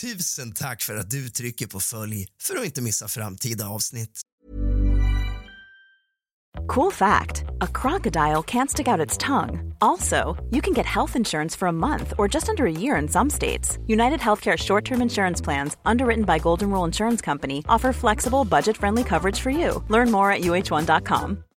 Tusen tack för att du trycker på följ för att inte missa framtida avsnitt. Cool fact a crocodile can't stick out its tongue. Also, you can get health insurance for a month or just under a year in some states. United Healthcare short term insurance plans, underwritten by Golden Rule Insurance Company, offer flexible, budget friendly coverage for you. Learn more at uh1.com.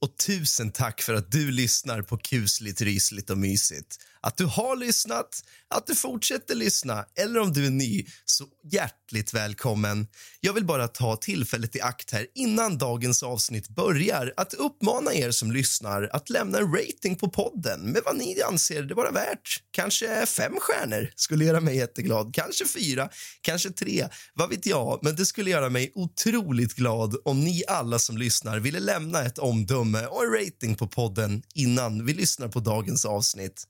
och tusen tack för att du lyssnar på kusligt, rysligt och mysigt. Att du har lyssnat, att du fortsätter lyssna eller om du är ny, så hjärtligt välkommen. Jag vill bara ta tillfället i akt här innan dagens avsnitt börjar att uppmana er som lyssnar att lämna en rating på podden med vad ni anser det vara värt. Kanske fem stjärnor skulle göra mig jätteglad. Kanske fyra, kanske tre, vad vet jag. Men det skulle göra mig otroligt glad om ni alla som lyssnar ville lämna ett omdöme Eh, och en rating på podden innan vi lyssnar på dagens avsnitt.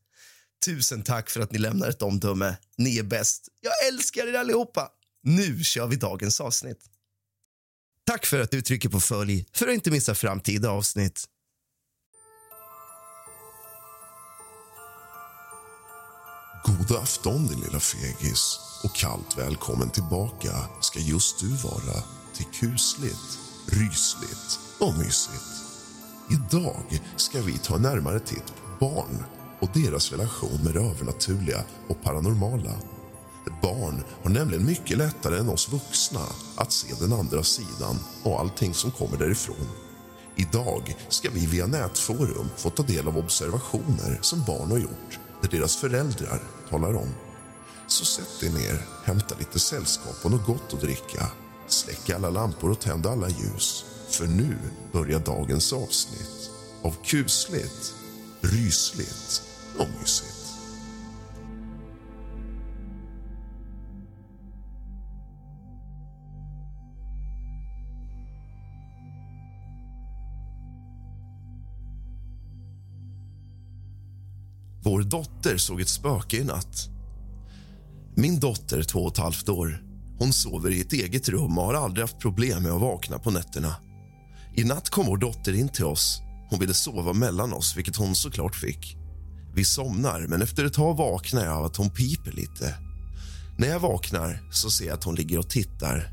Tusen tack för att ni lämnar ett omdöme. Ni är bäst. Jag älskar er allihopa. Nu kör vi dagens avsnitt. Tack för att du trycker på följ för att inte missa framtida avsnitt. God afton din lilla fegis och kallt välkommen tillbaka ska just du vara till kusligt, rysligt och mysigt. Idag ska vi ta en närmare titt på barn och deras relation med det övernaturliga och paranormala. Barn har nämligen mycket lättare än oss vuxna att se den andra sidan och allting som kommer därifrån. Idag ska vi via nätforum få ta del av observationer som barn har gjort där deras föräldrar talar om. Så sätt dig ner, hämta lite sällskap och något gott att dricka. Släck alla lampor och tänd alla ljus. För nu börjar dagens avsnitt av kusligt, rysligt och mysigt. Vår dotter såg ett spöke i natt. Min dotter, två och ett halvt år, hon sover i ett eget rum och har aldrig haft problem med att vakna på nätterna. I natt kom vår dotter in till oss. Hon ville sova mellan oss, vilket hon såklart fick. Vi somnar, men efter ett tag vaknar jag av att hon piper lite. När jag vaknar så ser jag att hon ligger och tittar.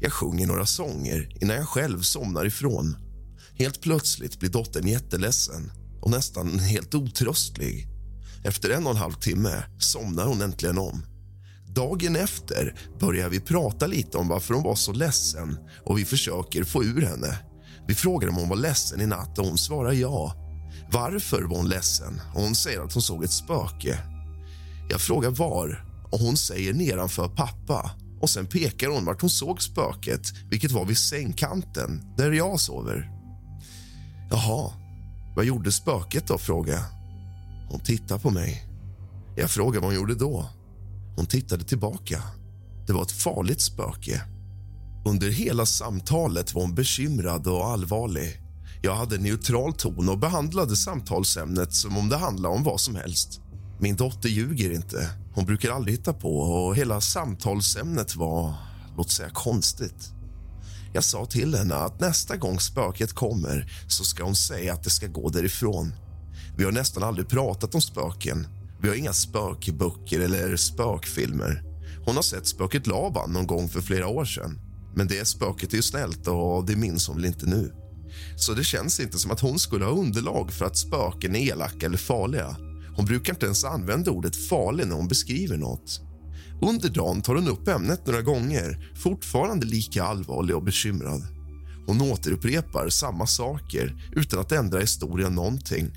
Jag sjunger några sånger innan jag själv somnar ifrån. Helt plötsligt blir dottern jätteledsen och nästan helt otröstlig. Efter en och en halv timme somnar hon äntligen om. Dagen efter börjar vi prata lite om varför hon var så ledsen och vi försöker få ur henne. Vi frågar om hon var ledsen i natt och hon svarar ja. Varför var hon ledsen? Och hon säger att hon såg ett spöke. Jag frågar var och hon säger nedanför pappa. Och Sen pekar hon vart hon såg spöket, vilket var vid sängkanten där jag sover. Jaha, vad gjorde spöket då? frågar jag. Hon tittar på mig. Jag frågar vad hon gjorde då. Hon tittade tillbaka. Det var ett farligt spöke. Under hela samtalet var hon bekymrad och allvarlig. Jag hade neutral ton och behandlade samtalsämnet som om det handlade om vad som helst. Min dotter ljuger inte. Hon brukar aldrig hitta på och hela samtalsämnet var, låt säga, konstigt. Jag sa till henne att nästa gång spöket kommer så ska hon säga att det ska gå därifrån. Vi har nästan aldrig pratat om spöken. Vi har inga spökböcker eller spökfilmer. Hon har sett spöket Laban någon gång för flera år sedan. Men det spöket är ju snällt och det minns hon väl inte nu. Så det känns inte som att hon skulle ha underlag för att spöken är elaka eller farliga. Hon brukar inte ens använda ordet farlig när hon beskriver något. Under dagen tar hon upp ämnet några gånger, fortfarande lika allvarlig och bekymrad. Hon återupprepar samma saker utan att ändra historien någonting.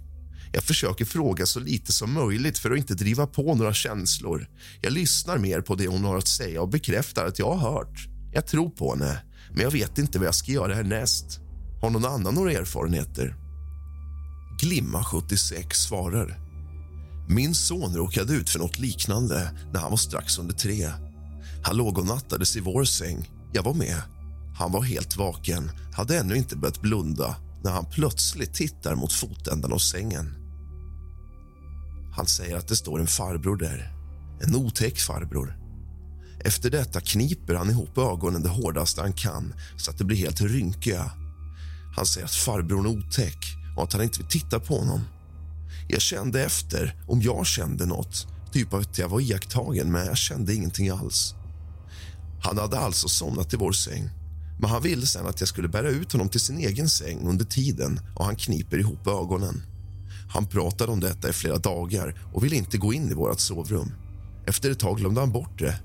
Jag försöker fråga så lite som möjligt för att inte driva på några känslor. Jag lyssnar mer på det hon har att säga och bekräftar att jag har hört. Jag tror på henne, men jag vet inte vad jag ska göra härnäst. Har någon annan några erfarenheter? Glimma 76 svarar. Min son råkade ut för något liknande när han var strax under tre. Han låg och nattades i vår säng. Jag var med. Han var helt vaken, hade ännu inte börjat blunda när han plötsligt tittar mot fotändan av sängen. Han säger att det står en farbror där. En otäck farbror. Efter detta kniper han ihop ögonen det hårdaste han kan så att det blir helt rynkiga. Han säger att farbrorn är otäck och att han inte vill titta på honom. Jag kände efter om jag kände nåt, typ att jag var iakttagen, men jag kände ingenting alls. Han hade alltså somnat i vår säng, men han ville sen att jag skulle bära ut honom till sin egen säng under tiden och han kniper ihop ögonen. Han pratade om detta i flera dagar och ville inte gå in i vårt sovrum. Efter ett tag glömde han bort det.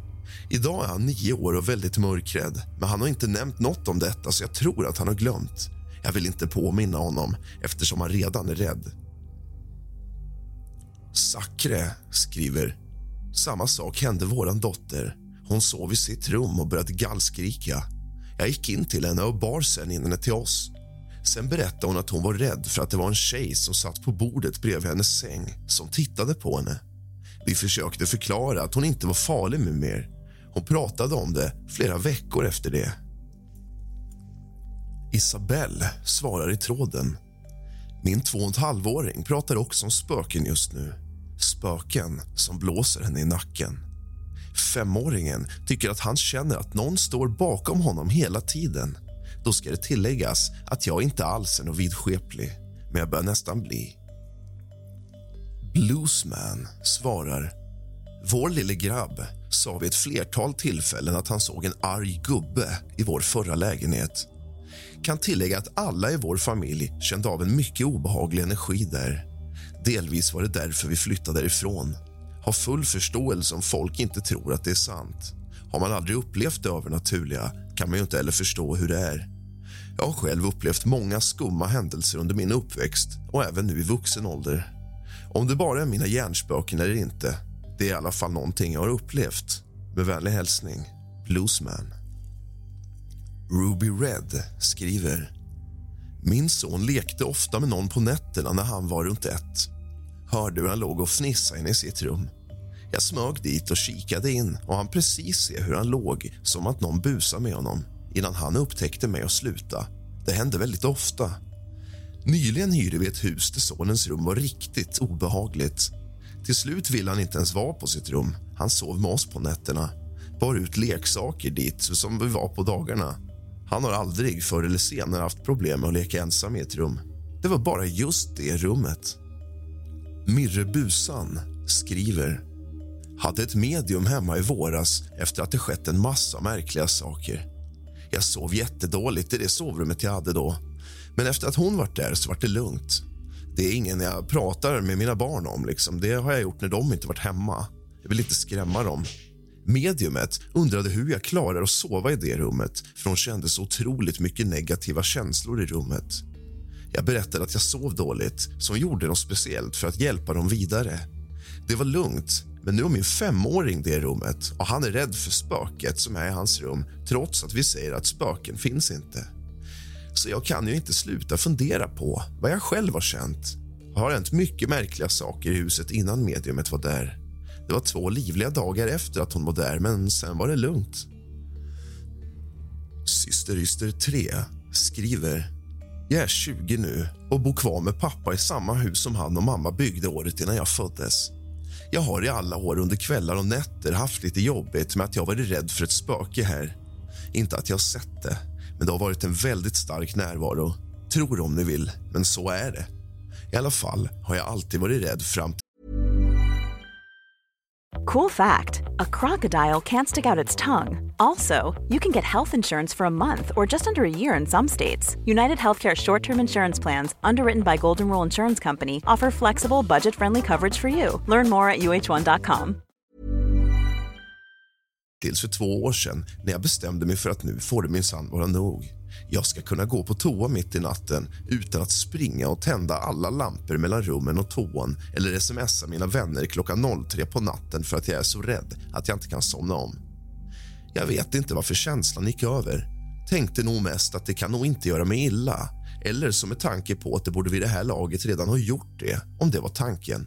Idag är han nio år och väldigt mörkrädd, men han har inte nämnt nåt om detta så jag tror att han har glömt. Jag vill inte påminna honom eftersom han redan är rädd. Sakre skriver samma sak hände vår dotter. Hon sov i sitt rum och började gallskrika. Jag gick in till henne och bar sen in henne till oss. Sen berättade hon att hon var rädd för att det var en tjej som satt på bordet bredvid hennes säng som tittade på henne. Vi försökte förklara att hon inte var farlig med mer. Hon pratade om det flera veckor efter det. Isabelle svarar i tråden. Min två och en halvåring pratar också om spöken just nu. Spöken som blåser henne i nacken. Femåringen tycker att han känner att någon står bakom honom hela tiden. Då ska det tilläggas att jag inte alls är någon vidskeplig, men jag börjar nästan bli. Bluesman svarar. Vår lille grabb sa vid ett flertal tillfällen att han såg en arg gubbe i vår förra lägenhet. Kan tillägga att alla i vår familj kände av en mycket obehaglig energi där. Delvis var det därför vi flyttade därifrån. Har full förståelse om folk inte tror att det är sant. Har man aldrig upplevt det övernaturliga kan man ju inte heller förstå hur det är. Jag har själv upplevt många skumma händelser under min uppväxt och även nu i vuxen ålder. Om det bara är mina hjärnspöken eller inte, det är i alla fall någonting jag har upplevt. Med vänlig hälsning, Bluesman. Ruby Red skriver Min son lekte ofta med någon på nätterna när han var runt ett. Hörde hur han låg och fnissade inne i sitt rum. Jag smög dit och kikade in och han precis se hur han låg som att någon busade med honom innan han upptäckte mig och sluta. Det hände väldigt ofta. Nyligen hyrde vi ett hus där sonens rum var riktigt obehagligt. Till slut ville han inte ens vara på sitt rum. Han sov med oss på nätterna. Bar ut leksaker dit som vi var på dagarna. Han har aldrig förr eller senare haft problem med att leka ensam i ett rum. Det var bara just det rummet. Mirre Busan skriver hade ett medium hemma i våras efter att det skett en massa märkliga saker. Jag sov jättedåligt i det sovrummet jag hade då. Men efter att hon varit där så var det lugnt. Det är ingen jag pratar med mina barn om. Liksom. Det har jag gjort när de inte varit hemma. Jag vill inte skrämma dem. Mediumet undrade hur jag klarar att sova i det rummet för hon kände så otroligt mycket negativa känslor i rummet. Jag berättade att jag sov dåligt, så hon gjorde något speciellt för att hjälpa dem vidare. Det var lugnt, men nu har min femåring det rummet och han är rädd för spöket som är i hans rum trots att vi säger att spöken finns inte. Så jag kan ju inte sluta fundera på vad jag själv har känt. Det har hänt mycket märkliga saker i huset innan mediumet var där. Det var två livliga dagar efter att hon var där, men sen var det lugnt. Syster Yster 3 skriver jag är 20 nu och bor kvar med pappa i samma hus som han och mamma byggde året innan jag föddes. Jag har i alla år under kvällar och nätter haft lite jobbigt med att jag varit rädd för ett spöke här. Inte att jag sett det, men det har varit en väldigt stark närvaro. Tror om ni vill, men så är det. I alla fall har jag alltid varit rädd fram till... Cool fact a crocodile can't stick out its tongue. Also, you can get health insurance for a month or just under a year in some states. United Healthcare short term insurance plans, underwritten by Golden Rule Insurance Company, offer flexible, budget friendly coverage for you. Learn more at uh1.com. Tills för två år sedan när jag bestämde mig för att nu får det minsann vara nog. Jag ska kunna gå på toa mitt i natten utan att springa och tända alla lampor mellan rummen och toan eller smsa mina vänner klockan 03 på natten för att jag är så rädd att jag inte kan somna om. Jag vet inte varför känslan gick över. Tänkte nog mest att det kan nog inte göra mig illa eller som med tanke på att det borde vid det här laget redan ha gjort det, om det var tanken.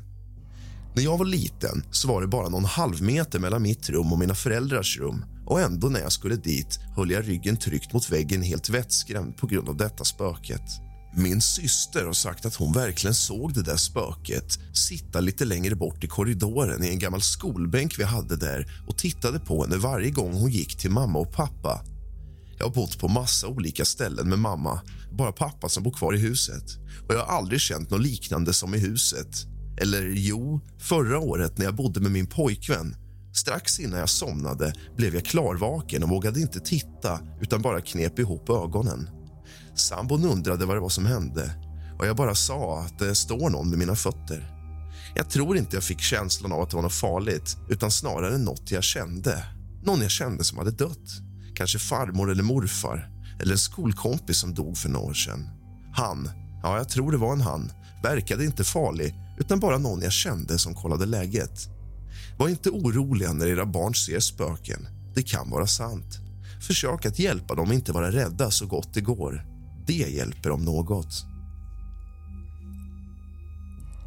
När jag var liten så var det bara någon halv meter mellan mitt rum och mina föräldrars rum och ändå när jag skulle dit höll jag ryggen tryckt mot väggen helt vettskrämd på grund av detta spöket. Min syster har sagt att hon verkligen såg det där spöket sitta lite längre bort i korridoren i en gammal skolbänk vi hade där och tittade på henne varje gång hon gick till mamma och pappa. Jag har bott på massa olika ställen med mamma, bara pappa som bor kvar i huset. Och Jag har aldrig känt något liknande som i huset. Eller jo, förra året när jag bodde med min pojkvän. Strax innan jag somnade blev jag klarvaken och vågade inte titta utan bara knep ihop ögonen. Sambon undrade vad det var som hände och jag bara sa att det står någon med mina fötter. Jag tror inte jag fick känslan av att det var något farligt utan snarare något jag kände. Någon jag kände som hade dött. Kanske farmor eller morfar eller en skolkompis som dog för några år sedan. Han, ja, jag tror det var en han, verkade inte farlig utan bara någon jag kände som kollade läget. Var inte oroliga när era barn ser spöken. Det kan vara sant. Försök att hjälpa dem att inte vara rädda så gott det går. Det hjälper om något.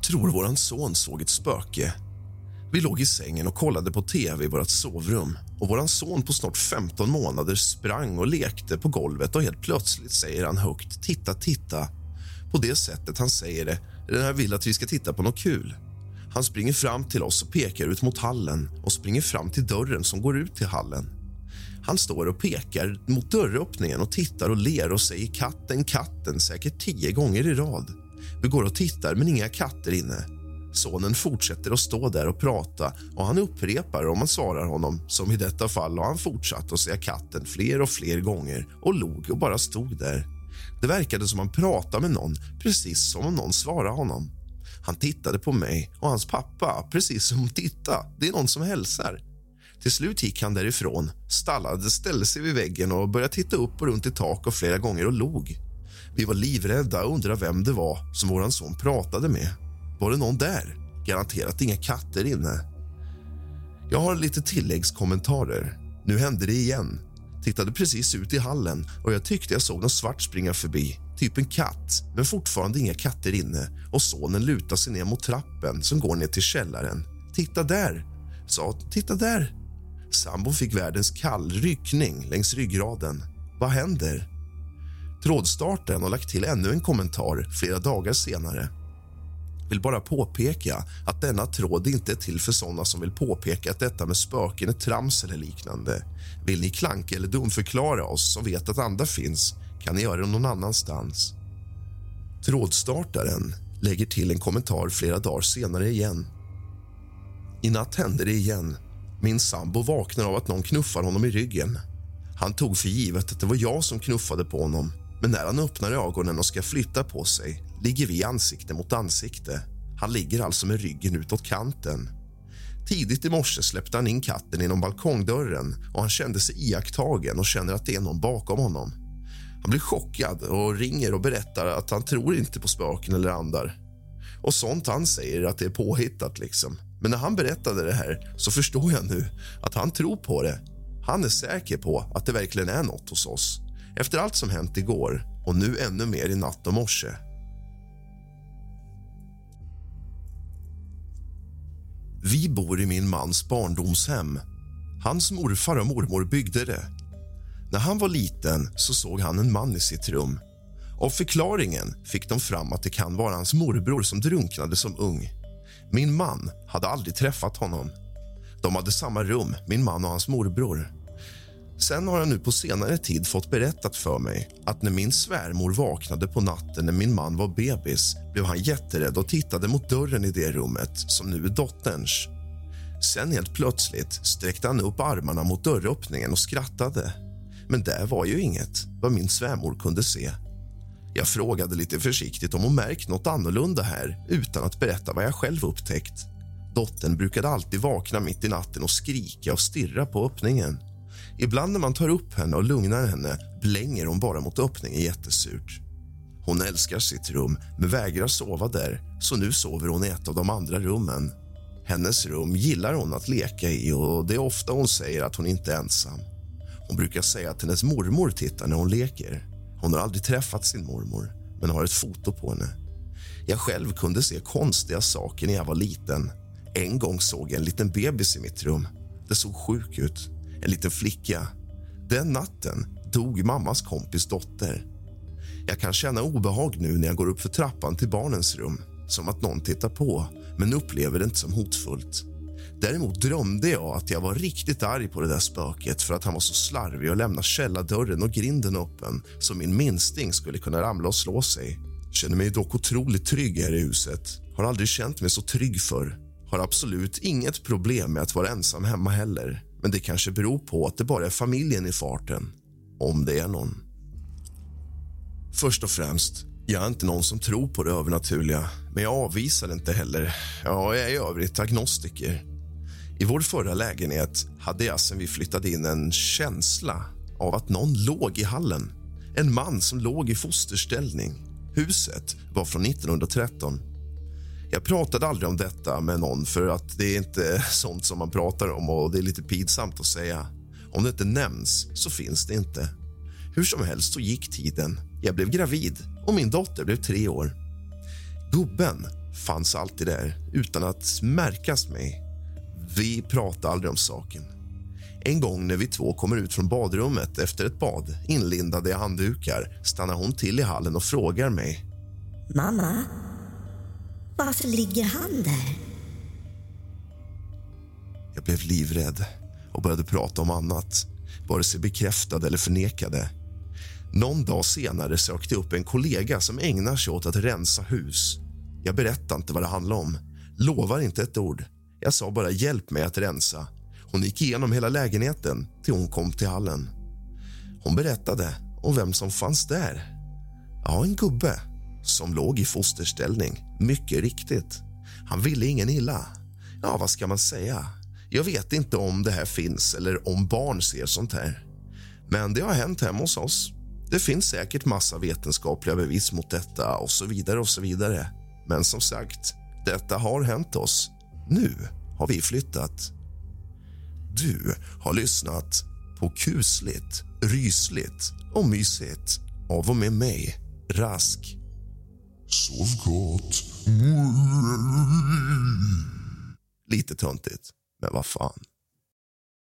Tror våran son såg ett spöke. Vi låg i sängen och kollade på tv i vårt sovrum. Och våran son på snart 15 månader sprang och lekte på golvet och helt plötsligt säger han högt “titta, titta”. På det sättet han säger det den här vill att vi ska titta på något kul. Han springer fram till oss och pekar ut mot hallen och springer fram till dörren som går ut till hallen. Han står och pekar mot dörröppningen och tittar och ler och säger katten, katten säkert tio gånger i rad. Vi går och tittar, men inga katter inne. Sonen fortsätter att stå där och prata och han upprepar om man svarar honom. Som i detta fall har han fortsatt att säga katten fler och fler gånger och log och bara stod där. Det verkade som han pratade med någon, precis som om någon svarade honom. Han tittade på mig och hans pappa, precis som titta, det är någon som hälsar. Till slut gick han därifrån, stallade, ställde sig vid väggen och började titta upp och runt i tak och flera gånger och log. Vi var livrädda och undrade vem det var som vår son pratade med. Var det någon där? Garanterat inga katter inne. Jag har lite tilläggskommentarer. Nu hände det igen. Tittade precis ut i hallen och jag tyckte jag såg något svart springa förbi. Typ en katt, men fortfarande inga katter inne. Och Sonen lutade sig ner mot trappen som går ner till källaren. Titta där! Sa titta där. Sambon fick världens kall ryckning längs ryggraden. Vad händer? Trådstarten har lagt till ännu en kommentar flera dagar senare. Vill bara påpeka att denna tråd inte är till för såna som vill påpeka att detta med spöken är trams eller liknande. Vill ni klanka eller dumförklara oss som vet att andra finns kan ni göra det någon annanstans. Trådstartaren lägger till en kommentar flera dagar senare igen. I natt hände det igen. Min sambo vaknar av att någon knuffar honom i ryggen. Han tog för givet att det var jag som knuffade på honom men när han öppnar ögonen och ska flytta på sig ligger vi ansikte mot ansikte. Han ligger alltså med ryggen utåt kanten. Tidigt i morse släppte han in katten genom balkongdörren och han kände sig iakttagen och känner att det är någon bakom honom. Han blir chockad och ringer och berättar att han tror inte på spöken eller andar. Och sånt han säger att det är påhittat liksom. Men när han berättade det här så förstår jag nu att han tror på det. Han är säker på att det verkligen är något hos oss. Efter allt som hänt igår och nu ännu mer i natt och morse. Vi bor i min mans barndomshem. Hans morfar och mormor byggde det. När han var liten så såg han en man i sitt rum. Av förklaringen fick de fram att det kan vara hans morbror som drunknade som ung. Min man hade aldrig träffat honom. De hade samma rum, min man och hans morbror. Sen har jag nu på senare tid fått berättat för mig att när min svärmor vaknade på natten när min man var bebis blev han jätterädd och tittade mot dörren i det rummet som nu är dotterns. Sen helt plötsligt sträckte han upp armarna mot dörröppningen och skrattade. Men där var ju inget, vad min svärmor kunde se. Jag frågade lite försiktigt om hon märkt något annorlunda här utan att berätta vad jag själv upptäckt. Dottern brukade alltid vakna mitt i natten och skrika och stirra på öppningen. Ibland när man tar upp henne och lugnar henne blänger hon bara mot öppningen jättesurt. Hon älskar sitt rum, men vägrar sova där så nu sover hon i ett av de andra rummen. Hennes rum gillar hon att leka i och det är ofta hon säger att hon inte är ensam. Hon brukar säga att hennes mormor tittar när hon leker. Hon har aldrig träffat sin mormor, men har ett foto på henne. Jag själv kunde se konstiga saker när jag var liten. En gång såg jag en liten bebis i mitt rum. Det såg sjuk ut en liten flicka. Den natten dog mammas kompis dotter. Jag kan känna obehag nu när jag går upp för trappan till barnens rum. Som att någon tittar på, men upplever det inte som hotfullt. Däremot drömde jag att jag var riktigt arg på det där spöket för att han var så slarvig och lämnade källardörren och grinden öppen så min minsting skulle kunna ramla och slå sig. Känner mig dock otroligt trygg här i huset. Har aldrig känt mig så trygg för. Har absolut inget problem med att vara ensam hemma heller. Men det kanske beror på att det bara är familjen i farten. Om det är någon. Först och främst, jag är inte någon som tror på det övernaturliga men jag avvisar det inte heller. Ja, jag är i övrigt agnostiker. I vår förra lägenhet hade jag sen vi flyttade in en känsla av att någon låg i hallen. En man som låg i fosterställning. Huset var från 1913. Jag pratade aldrig om detta med någon för att det är inte sånt som man pratar om och det är lite pinsamt att säga. Om det inte nämns så finns det inte. Hur som helst så gick tiden. Jag blev gravid och min dotter blev tre år. Gubben fanns alltid där utan att märkas mig. Vi pratade aldrig om saken. En gång när vi två kommer ut från badrummet efter ett bad inlindade i handdukar stannar hon till i hallen och frågar mig. Mamma, varför ligger han där? Jag blev livrädd och började prata om annat, vare sig bekräftade eller förnekade. Någon dag senare sökte jag upp en kollega som ägnar sig åt att rensa hus. Jag berättade inte vad det handlade om, lovar inte ett ord. Jag sa bara hjälp mig att rensa. Hon gick igenom hela lägenheten till hon kom till hallen. Hon berättade om vem som fanns där. Ja, en gubbe som låg i fosterställning. Mycket riktigt. Han ville ingen illa. Ja, vad ska man säga? Jag vet inte om det här finns eller om barn ser sånt här. Men det har hänt hemma hos oss. Det finns säkert massa vetenskapliga bevis mot detta och så vidare och så vidare. Men som sagt, detta har hänt oss. Nu har vi flyttat. Du har lyssnat på kusligt, rysligt och mysigt av och med mig, Rask. Sov gott. Lite töntigt, men vad fan.